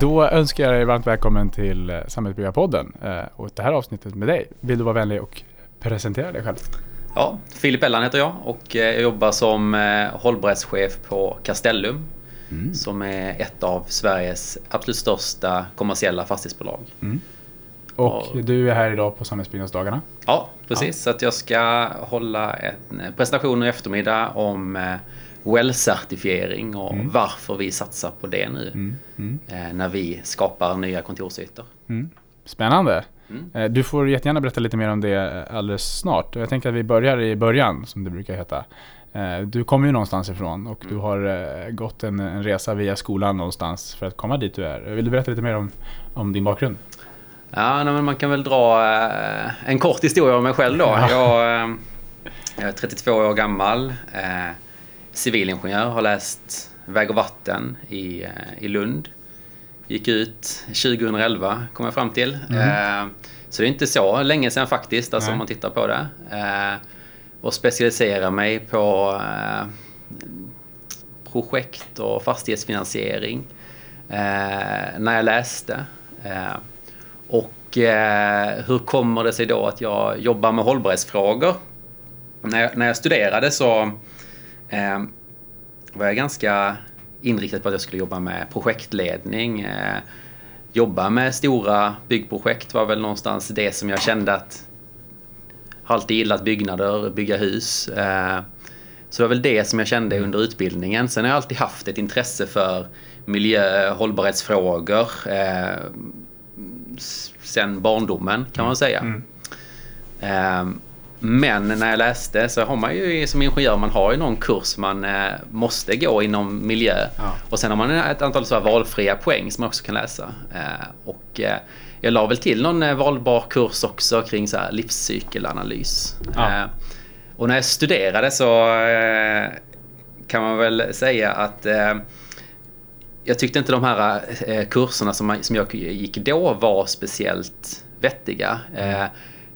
Då önskar jag dig varmt välkommen till eh, Samhällsbyggarpodden eh, och det här avsnittet med dig. Vill du vara vänlig och presentera dig själv? Ja, Filip Ellan heter jag och eh, jag jobbar som hållbarhetschef på Castellum mm. som är ett av Sveriges absolut största kommersiella fastighetsbolag. Mm. Och, och, du är här idag på Samhällsbyggnadsdagarna? Ja, precis. Ja. Så att jag ska hålla en presentation i eftermiddag om WELL-certifiering och mm. varför vi satsar på det nu mm. Mm. Eh, när vi skapar nya kontorsytor. Mm. Spännande. Mm. Eh, du får jättegärna berätta lite mer om det alldeles snart. Jag tänker att vi börjar i början som det brukar heta. Eh, du kommer ju någonstans ifrån och du mm. har gått en, en, resa via skolan någonstans för att komma dit du är. Vill du berätta lite mer om, om din bakgrund? Ja, men man kan väl dra en kort historia om mig själv då. Ja. Jag, jag, är 32 år gammal civilingenjör, har läst väg och vatten i, eh, i Lund. Gick ut 2011 kom jag fram till. Mm. så det är inte så länge sedan faktiskt, alltså om man tittar på det. Eh, och specialiserar mig på projekt och fastighetsfinansiering när jag läste. och hur kommer det sig då att jag jobbar med hållbarhetsfrågor? När jag, när jag studerade så eh, var jag ganska inriktad på att jag skulle jobba med projektledning. Eh, jobba med stora byggprojekt var väl någonstans det som jag kände att har alltid gillat byggnader, bygga hus. Eh, så det var väl det som jag kände under utbildningen. Sen har jag alltid haft ett intresse för miljö, hållbarhetsfrågor. Eh, sen barndomen kan man säga. Mm. Eh, men när jag läste så har man ju som ingenjör, man har ju någon kurs man eh, måste gå inom miljö. Ja. Och sen har man ett antal så valfria poäng som man också kan läsa. Eh, och eh, jag la väl till någon valbar kurs också kring så här livscykelanalys. Ja. Och när jag studerade så kan man väl säga att jag tyckte inte de här kurserna som, som jag gick då var speciellt vettiga. Mm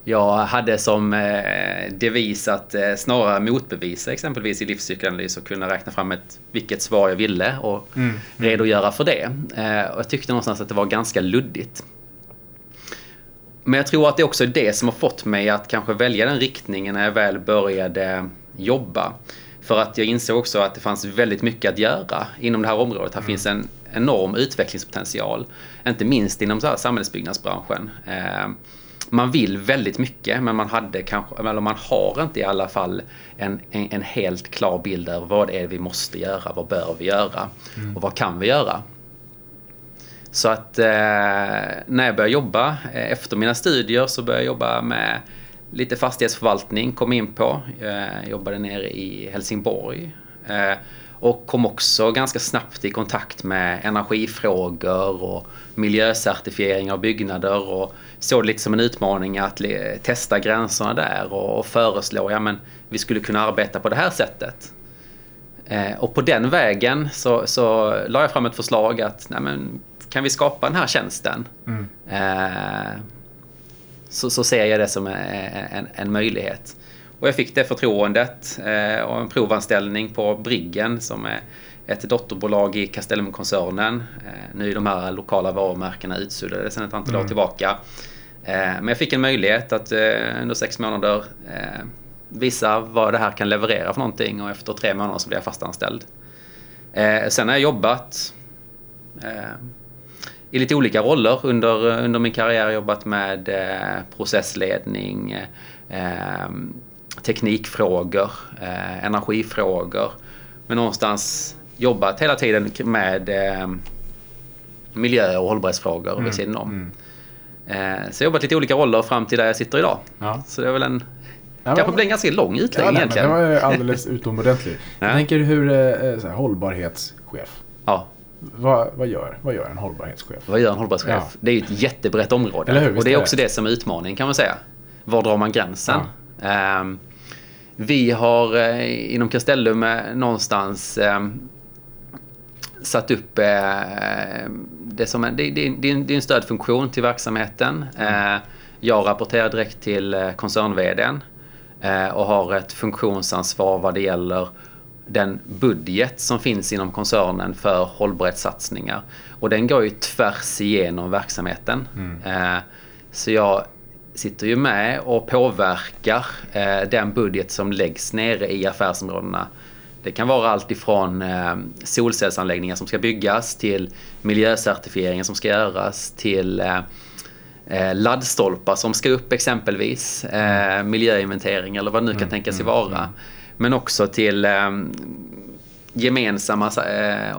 jag hade som eh, devis att eh, snarare motbevisa exempelvis i livscykelanalys och kunna räkna fram ett, vilket svar jag ville och mm. mm. redogöra för det. Eh, och jag tyckte någonstans att det var ganska luddigt. Men jag tror att det också är det som har fått mig att kanske välja den riktningen när jag väl började jobba. För att jag insåg också att det fanns väldigt mycket att göra inom det här området. Här mm. finns en enorm utvecklingspotential. Inte minst inom så här samhällsbyggnadsbranschen man vill väldigt mycket men man hade kanske, eller man har inte i alla fall en, en, en helt klar bild över vad det är vi måste göra, vad bör vi göra mm. och vad kan vi göra. Så att eh, när jag började jobba eh, efter mina studier så började jag jobba med lite fastighetsförvaltning, kom in på. Jag jobbade nere i Helsingborg. Eh, och kom också ganska snabbt i kontakt med energifrågor och miljöcertifiering av byggnader och såg det lite som en utmaning att testa gränserna där och föreslå ja men vi skulle kunna arbeta på det här sättet. Eh, och på den vägen så, så la jag fram ett förslag att nej men, kan vi skapa den här tjänsten? Mm. Eh, så, så ser jag det som en, en, en möjlighet. Och jag fick det förtroendet eh, och en provanställning på Briggen som är ett dotterbolag i Castellum-koncernen. Eh, nu är de här lokala varumärkena utsuddade sedan ett antal mm. år tillbaka. Eh, men jag fick en möjlighet att under sex månader visa vad det här kan leverera för någonting och efter tre månader så blev jag fastanställd. Sen har jag jobbat i lite olika roller under, under min karriär. Jobbat med processledning, teknikfrågor, eh, energifrågor. Men någonstans jobbat hela tiden med eh, miljö och hållbarhetsfrågor mm. vid sidan om. Mm. Eh, så jag har jobbat lite olika roller fram till där jag sitter idag. Ja. Så det är väl en Ja, kanske blir en ganska lång utläggning ja, egentligen. Det var ju alldeles utomordentlig. ja. Jag tänker hur eh, så här, hållbarhetschef. Ja. Vad, vad, gör, vad gör en hållbarhetschef? Vad gör en hållbarhetschef? Ja. Det är ju ett jättebrett område. och det är också det som är utmaningen kan man säga. Var drar man gränsen? Um, vi har eh, inom Castellum eh, någonstans eh, satt upp det som en, det, det, det, är en stödfunktion till verksamheten. Mm. Jag rapporterar direkt till koncern och har ett funktionsansvar vad det gäller den budget som finns inom koncernen för hållbarhetssatsningar. Och den går ju tvärs igenom verksamheten. Mm. Eh, så jag sitter ju med och påverkar eh, den budget som läggs nere i affärsområdena. Det kan vara allt ifrån eh, solcellsanläggningar som ska byggas till miljöcertifieringar som ska göras till laddstolpar som ska upp exempelvis. Miljöinventering eller vad det nu kan mm, tänkas mm, vara. Mm. Men också till gemensamma eh,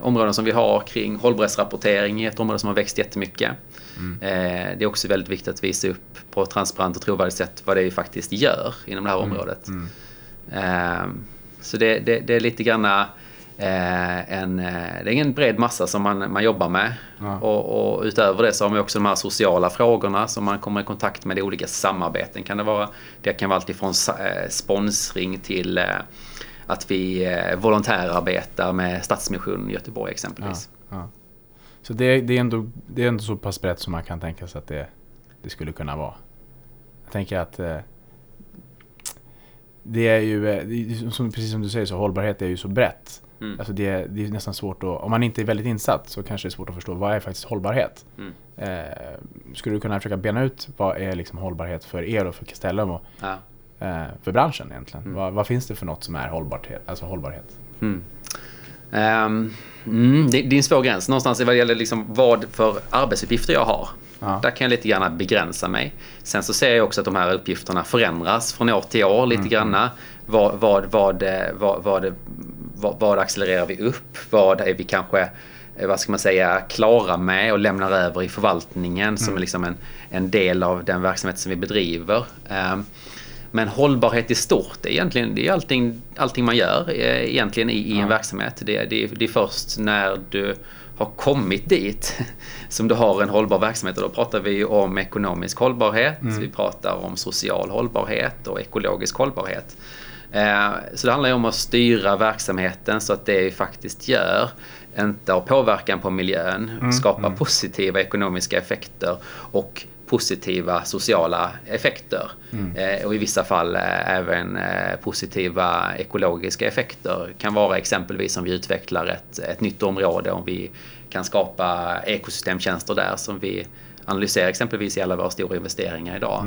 områden som vi har kring hållbarhetsrapportering i ett område som har växt jättemycket. Mm. Eh, det är också väldigt viktigt att visa upp på ett transparent och trovärdigt sätt vad det är vi faktiskt gör inom det här mm. området. Mm. Eh, så det, det, det, är lite granna eh, en, eh, det är ingen bred massa som man, man jobbar med. Ja. Och, och, utöver det så har man också de här sociala frågorna som man kommer i kontakt med i olika samarbeten. Kan det, vara, det kan vara alltifrån eh, sponsring till att vi eh, volontärarbetar med Stadsmissionen i Göteborg exempelvis. Ja, ja. Så det, det, är ändå, det är ändå så pass brett som man kan tänka sig att det, det skulle kunna vara. Jag tänker att eh, det är ju, eh, som, precis som du säger, så hållbarhet är ju så brett. Mm. Alltså det, det är nästan svårt att, om man inte är väldigt insatt så kanske det är svårt att förstå vad är faktiskt hållbarhet. Mm. Eh, skulle du kunna försöka bena ut vad är liksom hållbarhet för er och för Castellum och ja. Eh, för branschen egentligen? Mm. Vad, vad, finns det för något som är hållbarhet? Alltså hållbarhet? Mm. Um, mm, det, det, är en svår gräns. Någonstans vad gäller liksom vad för arbetsuppgifter jag har. Ja. Där kan jag lite grann begränsa mig. Sen så ser jag också att de här uppgifterna förändras från år till år lite mm. grann. Vad, vad, vad, vad, vad, vad, vad accelererar vi upp? Vad är vi kanske eh, vad ska man säga, klara med och lämnar över i förvaltningen mm. som är liksom en, en del av den verksamhet som vi bedriver. Um, men hållbarhet i stort är egentligen det är allting, allting man gör eh, egentligen i, i en verksamhet. Det, det, det är först när du har kommit dit som du har en hållbar verksamhet. Och då pratar vi om ekonomisk hållbarhet, mm. vi pratar om social hållbarhet och ekologisk hållbarhet. Eh, så det handlar om att styra verksamheten så att det vi faktiskt gör inte har påverkan på miljön, mm. skapar mm. positiva ekonomiska effekter och positiva sociala effekter. Mm. Eh, och i vissa fall eh, även eh, positiva ekologiska effekter. kan vara exempelvis om vi utvecklar ett, ett nytt område, om vi kan skapa ekosystemtjänster där som vi analyserar exempelvis i alla våra stora investeringar idag.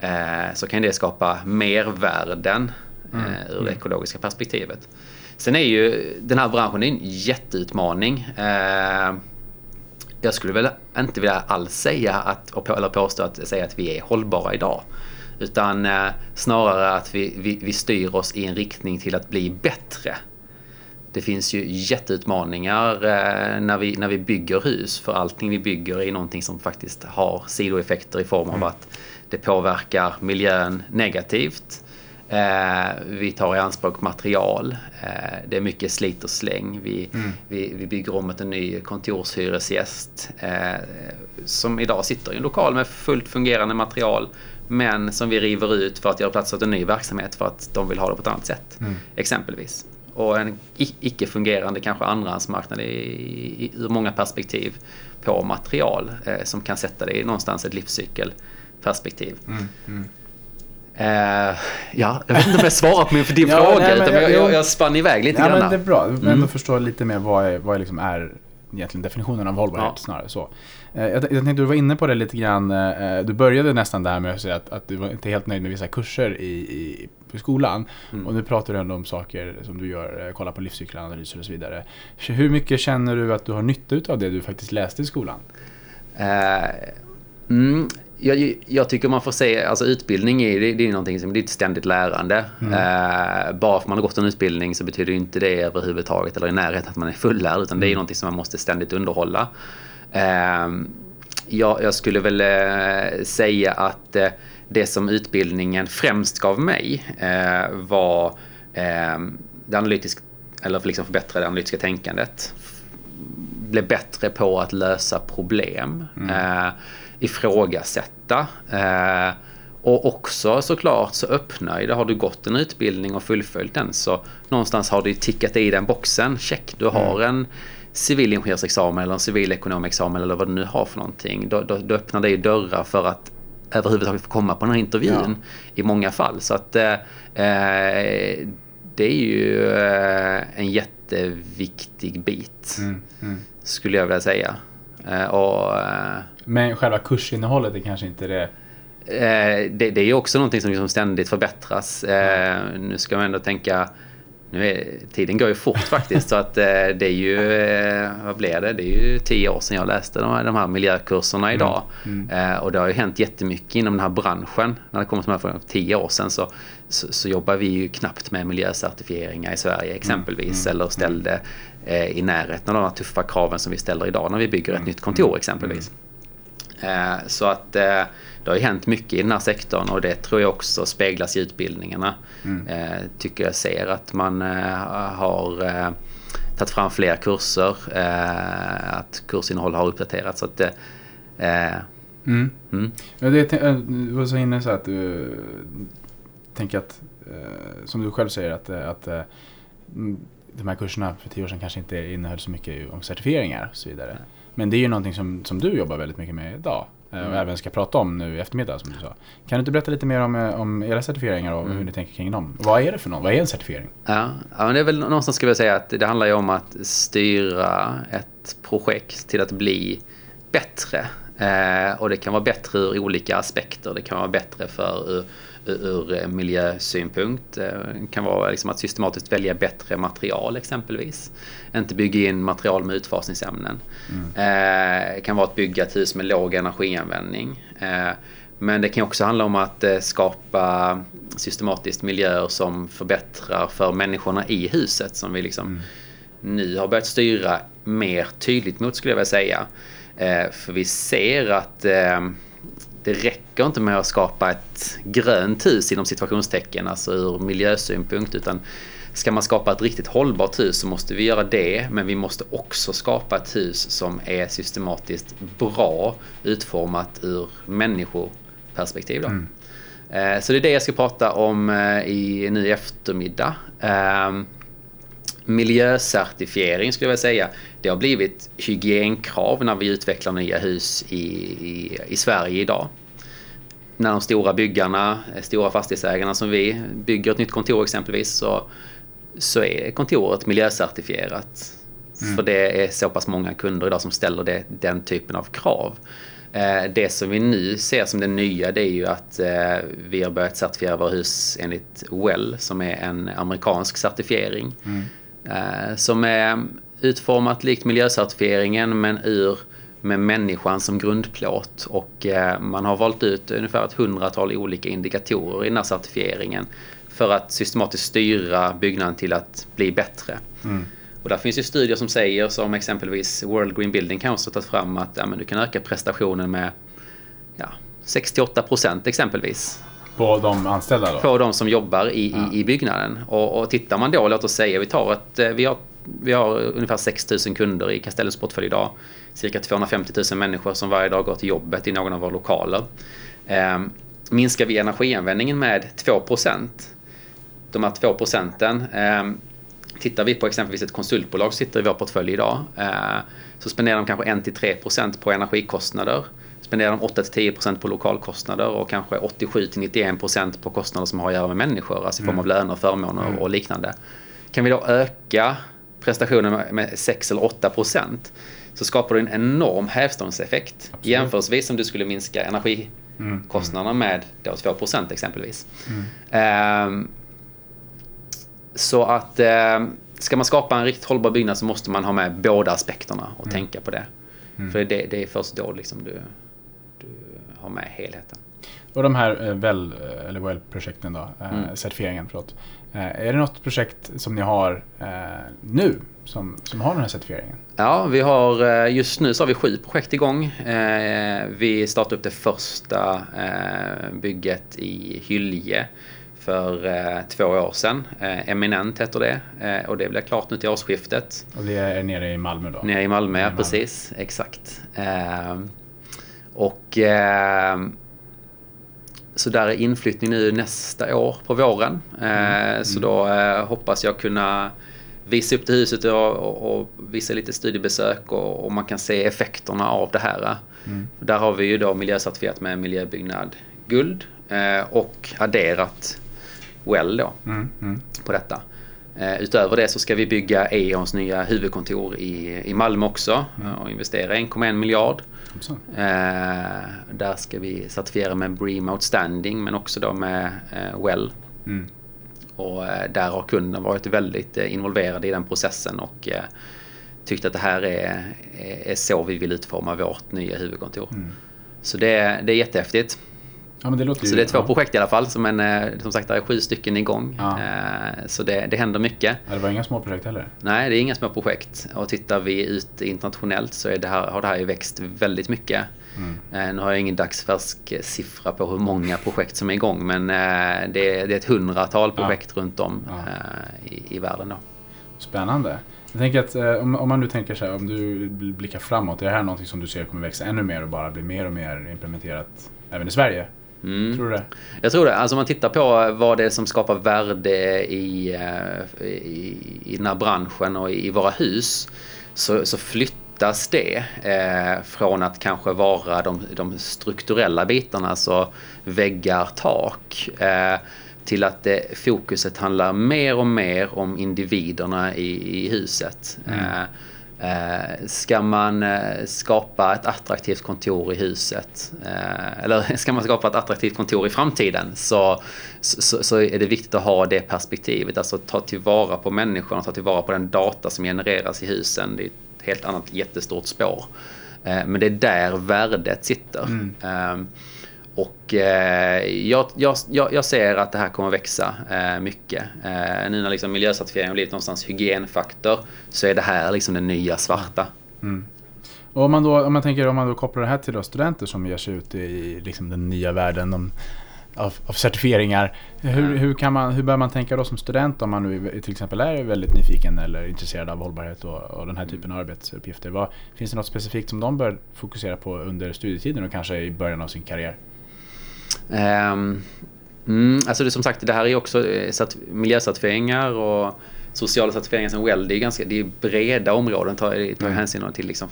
Mm. Så kan det skapa mervärden mm. ur det mm. ekologiska perspektivet. Sen är ju den här branschen en jätteutmaning. Jag skulle väl inte vilja alls säga att, eller påstå att, säga att vi är hållbara idag. Utan eh, snarare att vi, vi, vi styr oss i en riktning till att bli bättre. Det finns ju jätteutmaningar eh, när, vi, när vi bygger hus. För allting vi bygger är någonting som faktiskt har sidoeffekter i form av mm. att det påverkar miljön negativt. Eh, vi tar i anspråk material. Eh, det är mycket slit och släng. Vi, mm. vi, vi bygger om ett en ny kontorshyresgäst eh, som idag sitter i en lokal med fullt fungerande material men som vi river ut för att göra plats åt en ny verksamhet för att de vill ha det på ett annat sätt. Mm. Exempelvis. Och en icke-fungerande kanske andrahandsmarknad i, i, ur många perspektiv på material som kan sätta det i någonstans ett livscykelperspektiv. Mm. Uh, ja, jag vet inte om jag svarar på min för din ja, fråga. Nej, utan jag, jag, jag spann iväg lite grann. Men det är bra. Men mm. förstå lite mer vad är, vad är, liksom är egentligen definitionen av hållbarhet ja. snarare så. Uh, jag, jag tänkte du var inne på det lite grann. Uh, du började nästan där med att säga att, att du var inte helt nöjd med vissa kurser i, i på skolan. Mm. Och nu pratar du ändå om saker som du gör, kolla på livscykelanalyser och så vidare. Hur mycket känner du att du har nytta av det du faktiskt läste i skolan? Mm, jag, jag, tycker man får se, alltså utbildning är, det, det är någonting som det är ett ständigt lärande. Mm. Uh, bara för att man har gått en utbildning så betyder inte det överhuvudtaget eller i närheten att man är fullärd. Utan mm. det är mm. någonting som man måste ständigt underhålla. Uh, jag, jag, skulle väl uh, säga att det som utbildningen främst gav mig var det analytiska, eller liksom förbättra det analytiska tänkandet. Blev bättre på att lösa problem. Mm ifrågasätta. Eh, och också såklart så öppnar det. Har du gått en utbildning och fullföljt den så någonstans har du tickat i den boxen. Check, du har mm. en civilingenjörsexamen eller en civilekonomexamen eller vad du nu har för någonting. Då, då, då öppnar det ju dörrar för att överhuvudtaget få komma på den här intervjun ja. i många fall. Så att eh, eh det är ju en jätteviktig bit. Mm, mm. Skulle jag vilja säga. Och, Men själva kursinnehållet är kanske inte det det, det är ju också någonting som liksom ständigt förbättras. Mm. Nu ska man ändå tänka nu är, tiden går ju fort faktiskt så att eh, det är ju, eh, vad blir det? Det är ju tio år sedan jag läste de här, de här miljökurserna mm. idag. Mm. Mm. och det har ju hänt jättemycket inom den här branschen. När det kommer till för tio år sedan så, så, så, jobbar vi ju knappt med miljöcertifieringar i Sverige exempelvis. Mm. Eller mm. ställde eh, i närheten av de här tuffa kraven som vi ställer idag när vi bygger ett mm. nytt kontor exempelvis. Eh, så att eh, det har ju hänt mycket i den här sektorn och det tror jag också speglas i utbildningarna. Mm. Eh, tycker jag ser att man har tagit fram fler kurser, att kursinnehåll har uppdaterats. Så att, mm. Mm. Det, du var så inne så att du tänker att, som du själv säger, att, att de här kurserna för tio år sedan kanske inte innehöll så mycket om certifieringar och så vidare. Men det är ju någonting som, som du jobbar väldigt mycket med idag. Eh, mm. Och även ska prata om nu i eftermiddag som du sa. Kan du inte berätta lite mer om, eh, om era certifieringar och mm. hur ni tänker kring dem? Vad är det för något? Vad är en certifiering? Ja, ja men det är väl någonstans skulle jag säga att det handlar ju om att styra ett projekt till att bli bättre. Eh, och det kan vara bättre ur olika aspekter. Det kan vara bättre för ur, ur eh, miljösynpunkt. Det eh, kan vara liksom att systematiskt välja bättre material exempelvis. Inte bygga in material med utfasningsämnen. Mm. Det kan vara att bygga ett hus med låg energianvändning. Men det kan också handla om att skapa systematiskt miljöer som förbättrar för människorna i huset som vi liksom mm. nu har börjat styra mer tydligt mot skulle jag vilja säga. För vi ser att det räcker inte med att skapa ett grönt hus inom situationstecken, alltså ur miljösynpunkt, utan ska man skapa ett riktigt hållbart hus så måste vi göra det, men vi måste också skapa ett hus som är systematiskt bra utformat ur människoperspektiv. Mm. Eh, så det är det jag ska prata om eh, i, nu i eftermiddag. Miljöcertifiering skulle jag vilja säga. Det har blivit hygienkrav när vi utvecklar nya hus i, i, i Sverige idag. När de stora byggarna, stora fastighetsägarna som vi bygger ett nytt kontor exempelvis så, så är kontoret miljöcertifierat. Mm. För det är så pass många kunder idag som ställer det, den typen av krav. Eh, det som vi nu ser som det nya det är ju att eh, vi har börjat certifiera våra hus enligt WELL som är en amerikansk certifiering. Mm. Eh, som är utformat likt miljöcertifieringen men ur med människan som grundplåt och eh, man har valt ut ungefär ett hundratal olika indikatorer i den här certifieringen för att systematiskt styra byggnaden till att bli bättre. Mm. Och där finns ju studier som säger, som exempelvis World Green Building Council tagit fram att ja, men du kan öka prestationen med ja, 68 procent exempelvis. På de anställda då? På de som jobbar i, ja. i, i, byggnaden. Och, och tittar man då, låt oss säga, vi tar att eh, vi har, vi har ungefär 6 000 kunder i Castellums portfölj idag. Cirka 250 000 människor som varje dag går till jobbet i någon av våra lokaler. Eh, minskar vi energianvändningen med 2% de här 2 procenten eh, Tittar vi på exempelvis ett konsultbolag som sitter i vår portfölj idag eh, så spenderar de kanske 1-3% på energikostnader spenderar de 8-10% på lokalkostnader och kanske 87-91% på kostnader som har att göra med människor, alltså i form av mm. löner, förmåner mm. och liknande. Kan vi då öka prestationen med 6 eller 8% så skapar du en enorm hävstångseffekt jämförelsevis om du skulle minska energikostnaderna med då 2% exempelvis. Mm. Um, så att um, ska man skapa en riktigt hållbar byggnad så måste man ha med båda aspekterna och mm. tänka på det. Mm. För det, det, är först då liksom du ha med helheten. Och de här eh, väl, eh, eller WELL-projekten då, eh, mm. certifieringen, förlåt. Är det något projekt som ni har nu som, som har den här certifieringen? Ja, vi har, just nu så har vi sju projekt igång. Vi startade upp det första bygget i Hylje för två år sedan. Eminent heter det och det blir klart nu till årsskiftet. Och det är nere i Malmö då? Nere i Malmö, ja, precis. Exakt. Och eh, så där är inflyttning nu nästa år på våren. Eh, mm. Så då eh, hoppas jag kunna visa upp det huset och, och, och visa lite studiebesök och, och, man kan se effekterna av det här. Mm. Där har vi ju då miljöcertifierat med miljöbyggnad guld eh, och adderat well då mm. Mm. på detta. Utöver det så ska vi bygga E.ONs nya huvudkontor i, i Malmö också och investera 1,1 miljard. Eh, där ska vi certifiera med Bream Outstanding men också då med eh, Well. Mm. Och eh, där har kunden varit väldigt eh, involverad i den processen och eh, tyckt att det här är, är, så vi vill utforma vårt nya huvudkontor. Mm. Så det, det är jättehäftigt. Ja, det så det är två ja. projekt i alla fall. Men eh, som sagt, det är sju stycken igång. Ja. Eh, så det, det händer mycket. Ja, det var inga små projekt heller? Nej, det är inga små projekt. Och tittar vi ut internationellt så det här, har det här ju växt väldigt mycket. Mm. Eh, nu har jag ingen dagsfärsk siffra på hur många projekt som är igång. Men det är, det är ett hundratal projekt runt om i, i världen. Då. Spännande. Jag tänker att om, om man nu tänker så här, om du blickar framåt. Är det här någonting som du ser kommer växa ännu mer och bara bli mer och mer implementerat även i Sverige? Mm. Tror du det? Jag tror det. Alltså om man tittar på vad det är som skapar värde i, eh, i, i den här branschen och i våra hus. Så, så flyttas det eh, från att kanske vara de, de strukturella bitarna, alltså väggar, tak. Eh, till att det, fokuset handlar mer och mer om individerna i, i huset. Mm. Eh, Eh, ska man eh, skapa ett attraktivt kontor i huset eh, eller ska man skapa ett attraktivt kontor i framtiden så, så, så, är det viktigt att ha det perspektivet. Alltså ta tillvara på människorna, ta tillvara på den data som genereras i husen. Det är ett helt annat jättestort spår. Men det är där värdet sitter. Mm. Och eh, jag, jag, jag, ser att det här kommer växa eh, mycket. Eh, nu när liksom miljöcertifieringen har blivit någonstans hygienfaktor så är det här liksom det nya svarta. Mm. Och om man, då, om man tänker om man då kopplar det här till studenter som ger sig ut i liksom den nya världen de, av, av, certifieringar. Hur, hur, kan man, hur bör man tänka då som student om man nu till exempel är väldigt nyfiken eller intresserad av hållbarhet och, och den här typen av arbetsuppgifter? Vad, finns det något specifikt som de bör fokusera på under studietiden och kanske i början av sin karriär? Um, mm, alltså det som sagt, det här är också eh, miljöcertifieringar och sociala certifieringar som well, det är, ganska, det är breda områden, tar, tar mm. hänsyn till liksom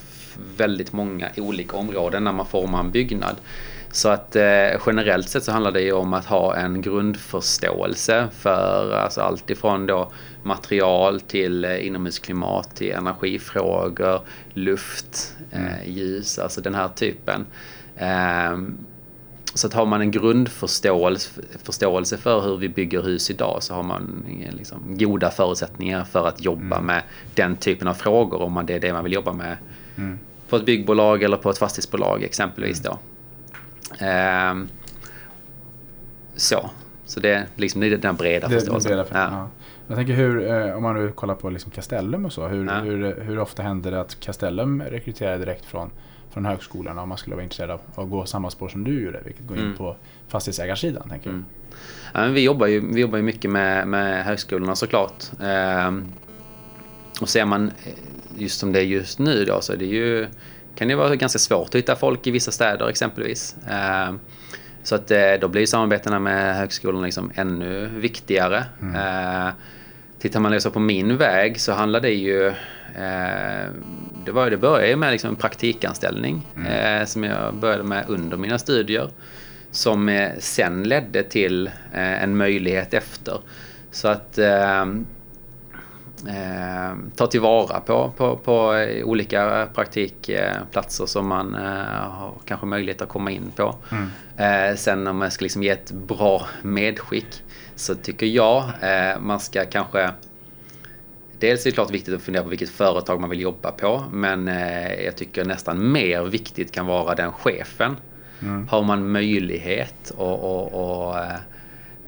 väldigt många olika områden när man formar en byggnad. Så att eh, generellt sett så handlar det ju om att ha en grundförståelse för alltså allt ifrån då material till eh, inomhusklimat till energifrågor, luft, eh, mm. ljus, alltså den här typen. Så att har man en grundförståelse för hur vi bygger hus idag så har man liksom goda förutsättningar för att jobba mm. med den typen av frågor om det är det man vill jobba med mm. på ett byggbolag eller på ett fastighetsbolag exempelvis då. Ehm, så. Så det, liksom, är den breda det, förståelsen. Den breda, ja. Jag tänker hur, eh, om man nu kollar på liksom Castellum och så, hur, ja. hur, hur ofta händer det att Castellum rekryterar direkt från från högskolan om man skulle vara intresserad av att gå samma spår som du gjorde, vilket går in mm. på fastighetsägarsidan. Tänker mm. ja, vi, jobbar ju, vi jobbar ju mycket med, med högskolorna såklart. Ehm, och ser man eh, just som det är just nu då så är det ju, kan det vara ganska svårt att hitta folk i vissa städer exempelvis. Ehm, så att eh, då blir samarbetena med högskolorna liksom ännu viktigare. Mm. Ehm, tittar man liksom på min väg så handlar det ju Eh, det, var, det började med liksom en praktikanställning mm. Eh, som jag började med under mina studier. Som eh, sen ledde till en möjlighet efter. Så att eh, ta tillvara på, på, på olika praktikplatser som man eh, har kanske möjlighet att komma in på. Mm. Eh, sen om man ska liksom ge ett bra medskick så tycker jag man ska kanske Dels är det klart viktigt att fundera på vilket företag man vill jobba på. Men eh, jag tycker nästan mer viktigt kan vara den chefen. Mm. Har man möjlighet att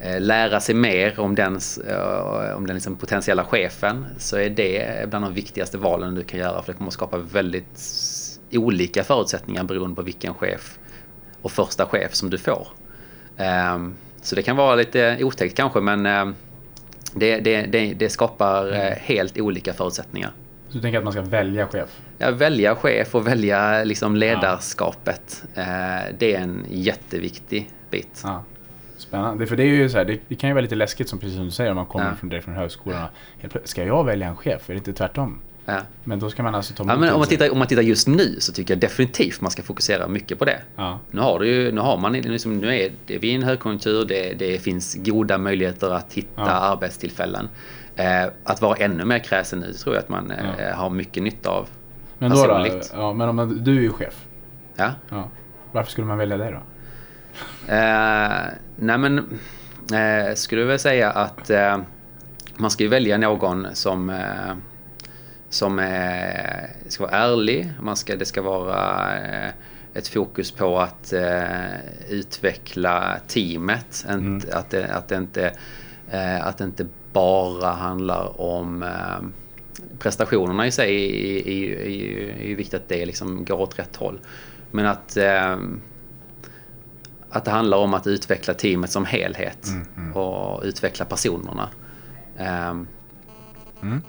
eh, lära sig mer om, dens, eh, om den liksom potentiella chefen så är det bland de viktigaste valen du kan göra. För det kommer att skapa väldigt olika förutsättningar beroende på vilken chef och första chef som du får. Um, så det kan vara lite otäckt kanske men um, det, det, det, det skapar mm. Eh, helt olika förutsättningar. Så du tänker att man ska välja chef? Ja, välja chef och välja liksom ledarskapet. Ja. Eh, det är en jätteviktig bit. Ja. Spännande. För det, är ju så här, det, det, kan ju vara lite läskigt som precis som du säger om man kommer ja. från, direkt från högskolan. Ska jag välja en chef? Är det inte tvärtom? Ja. Men då ska man alltså ta ja, men om, man tittar, om man tittar just nu så tycker jag definitivt man ska fokusera mycket på det. Ja. Nu, har du ju, nu har man liksom, nu är det, vi i en högkonjunktur, det, det finns goda möjligheter att hitta ja. arbetstillfällen. Eh, att vara ännu mer kräsen nu tror jag att man eh, har mycket nytta av. Men, då, då ja, men om man, du är ju chef. Ja. Varför skulle man välja dig då? Eh, nej men, eh, skulle väl säga att eh, man ska ju välja någon som, eh, som eh, ska vara ärlig. Man ska, det ska vara eh, ett fokus på att eh, utveckla teamet. Mm. Att, det, att, det inte, eh, att det inte bara handlar om eh, prestationerna i sig är ju viktigt att det liksom går åt rätt håll. Men att, eh, att det handlar om att utveckla teamet som helhet mm, mm. och utveckla personerna. Um, mm.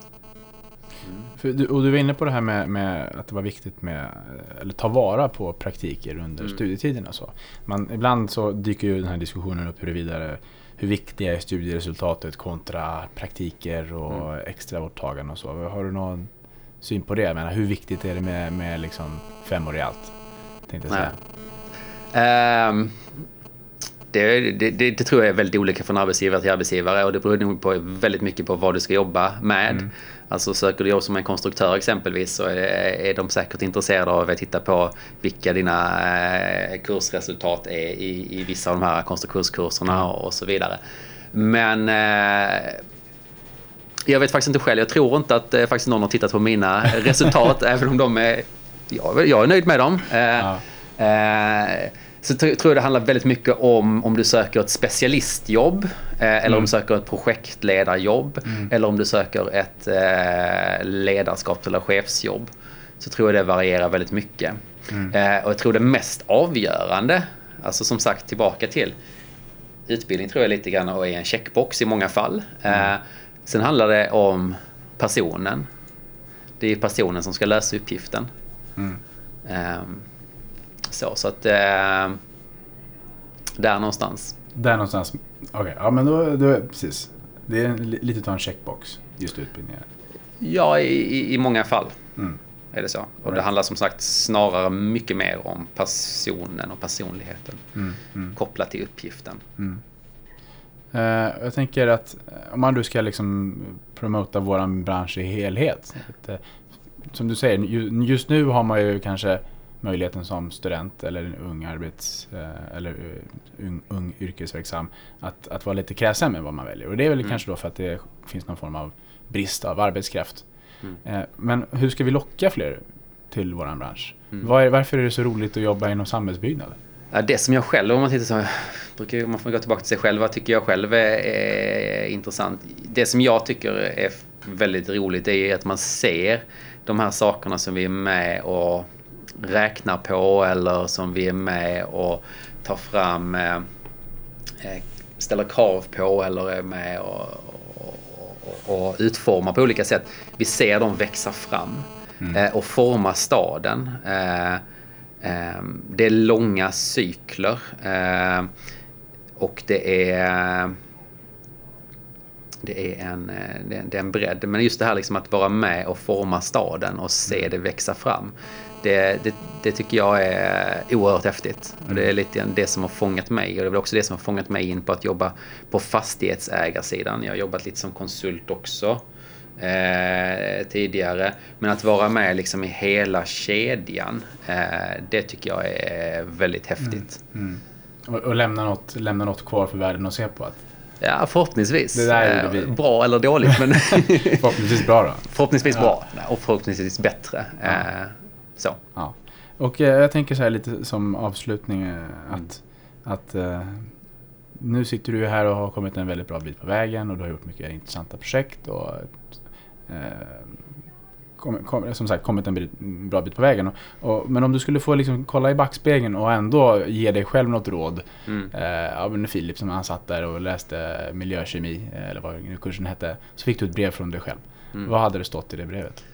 Du, och du var inne på det här med, med, att det var viktigt med eller ta vara på praktiker under mm. studietiden. Och så. Man, ibland så dyker ju den här diskussionen upp huruvida hur viktiga är studieresultatet kontra praktiker och mm. extra borttagande och så. Har du någon syn på det? Jag menar, hur viktigt är det med, med liksom fem år i allt? Tänkte jag säga. Um, det, det, det, det, tror jag är väldigt olika från arbetsgivare till arbetsgivare och det beror nog på väldigt mycket på vad du ska jobba med. Mm. Alltså söker du jobb som en konstruktör exempelvis så är, de säkert intresserade av att titta på vilka dina eh, kursresultat är i, i vissa av de här konstruktionskurserna och så vidare. Men eh, jag vet faktiskt inte själv. Jag tror inte att eh, faktiskt någon har tittat på mina resultat även om de är... Jag, jag är nöjd med dem. Ja. Eh, så tror jag det handlar väldigt mycket om om du söker ett specialistjobb eh, eller mm. om du söker ett projektledarjobb mm. eller om du söker ett eh, ledarskaps eller chefsjobb. Så tror jag det varierar väldigt mycket. Mm. Eh, och jag tror det mest avgörande, alltså som sagt tillbaka till utbildning tror jag lite grann är en checkbox i många fall. Mm. sen handlar det om personen. Det är personen som ska lösa uppgiften. Mm. Um, så, så att... Eh, där någonstans. Där någonstans. Okej, okay, ja men då, då... Precis. Det är lite av en checkbox, just utbildningen. Ja, i, i många fall. Mm. Är det så. Och right. det handlar som sagt snarare mycket mer om personen och personligheten. Mm, mm. Kopplat till uppgiften. Uh, jag tänker att eh, om man nu ska liksom promota våran bransch i helhet. Att, uh, som du säger, just nu har man ju kanske möjligheten som student eller ung arbets eh, eller eh, ung, ung yrkesverksam att, att vara lite kräsen med vad man väljer. Och det är väl mm. kanske då för att det finns någon form av brist av arbetskraft. Mm. Eh, men hur ska vi locka fler till våran bransch? Mm. Var, varför är det så roligt att jobba inom samhällsbyggnad? Det som jag själv, om man tittar så, brukar man får gå tillbaka till sig själv, vad tycker jag själv är, är intressant? Det som jag tycker är väldigt roligt är att man ser de här sakerna som vi är med och räknar på eller som vi är med och tar fram, eh, eh, ställer krav på eller är med och, och, och utformar på olika sätt. Vi ser dem växa fram mm. Eh, och forma staden. Det är långa cykler och det är det är, en, det är en bredd. Men just det här liksom att vara med och forma staden och se mm. det växa fram det, det, det, tycker jag är oerhört häftigt. Och det är lite det som har fångat mig och det är också det som har fångat mig in på att jobba på fastighetsägarsidan. Jag har jobbat lite som konsult också eh, tidigare. Men att vara med liksom i hela kedjan, eh, det tycker jag är väldigt häftigt. Mm, mm. Och, och, lämna, något, lämna något kvar för världen att se på? Att... Ja, förhoppningsvis. Det där vi. Bra eller dåligt. Men förhoppningsvis bra då? Förhoppningsvis ja. bra och förhoppningsvis bättre. Ja. Så. Ja. Och eh, jag tänker så här lite som avslutning eh, att, mm. att eh, nu sitter du här och har kommit en väldigt bra bit på vägen och du har gjort mycket intressanta projekt och eh, kom, kom, som sagt kommit en bit, bra bit på vägen. Och, och, men om du skulle få liksom kolla i backspegeln och ändå ge dig själv något råd. Mm. Eh, av Filip som han satt där och läste miljökemi eller vad kursen hette. Så fick du ett brev från dig själv. Mm. Vad hade det stått i det brevet?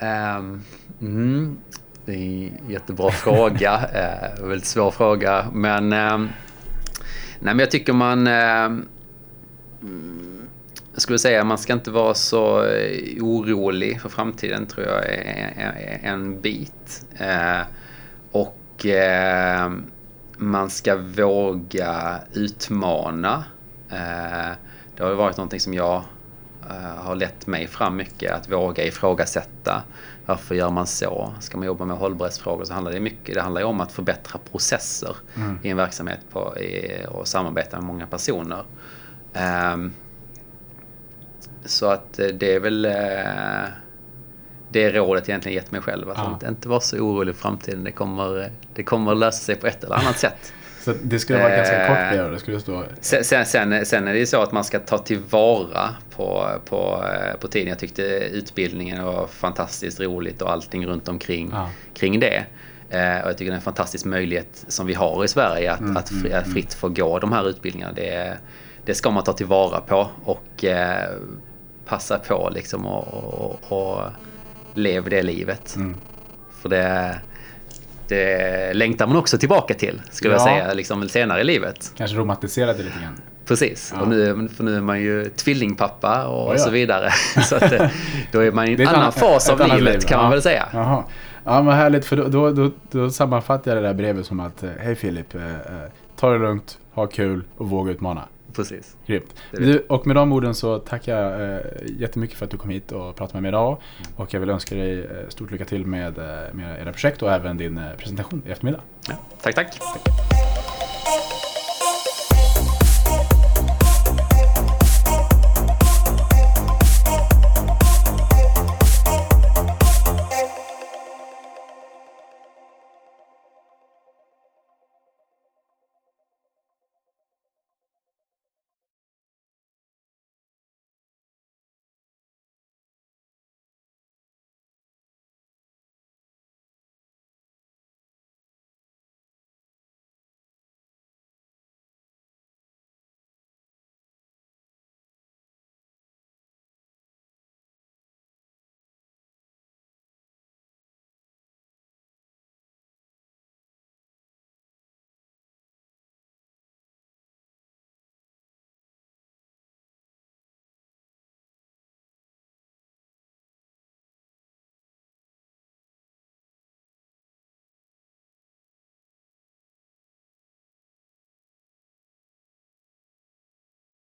Um, mm, det är en jättebra fråga. Uh, väldigt svår fråga. Men, uh, nej, men jag tycker man... Jag skulle säga man ska inte vara så eh, orolig för framtiden tror jag är, en bit. Eh, och man ska våga utmana. det har varit någonting som jag har lett mig fram mycket. Att våga ifrågasätta. Varför gör man så? Ska man jobba med hållbarhetsfrågor så handlar det mycket det handlar om att förbättra processer mm. i en verksamhet på, i, och samarbeta med många personer. Um, så att det är väl uh, det rådet egentligen gett mig själv. Att ja. inte, inte vara så orolig för framtiden. Det kommer, det kommer lösa sig på ett eller annat sätt. Så det skulle vara ganska kort brev? Det skulle stå... Sen, sen, sen, är det ju så att man ska ta tillvara på, på, eh, på tiden. Jag tyckte utbildningen var fantastiskt roligt och allting runt omkring ja. kring det. Eh, och jag tycker det är en fantastisk möjlighet som vi har i Sverige att, mm, att, fri, mm, att mm. fritt få gå de här utbildningarna. Det, det ska man ta tillvara på och eh, passa på liksom och, och, och lev det livet. Mm. För det, det längtar man också tillbaka till, skulle ja. jag säga, liksom senare i livet. Kanske romantisera det lite grann. Precis, ja. och nu, för nu är man ju tvillingpappa och, oh, ja. så vidare. så att, eh, då är man i en annan fas av livet liv. kan man väl säga. Jaha. Ja men härligt, för då, då, då, då sammanfattar jag det där brevet som att Hej Filip, eh, eh, ta det lugnt, ha kul och våga utmana. Precis. Grymt. Du, och med de orden så tackar jag eh, jättemycket för att du kom hit och pratade med mig idag. Mm. Och jag vill önska dig eh, stort lycka till med, eh, med era projekt och även din eh, presentation i eftermiddag. Ja, tack, tack. tack.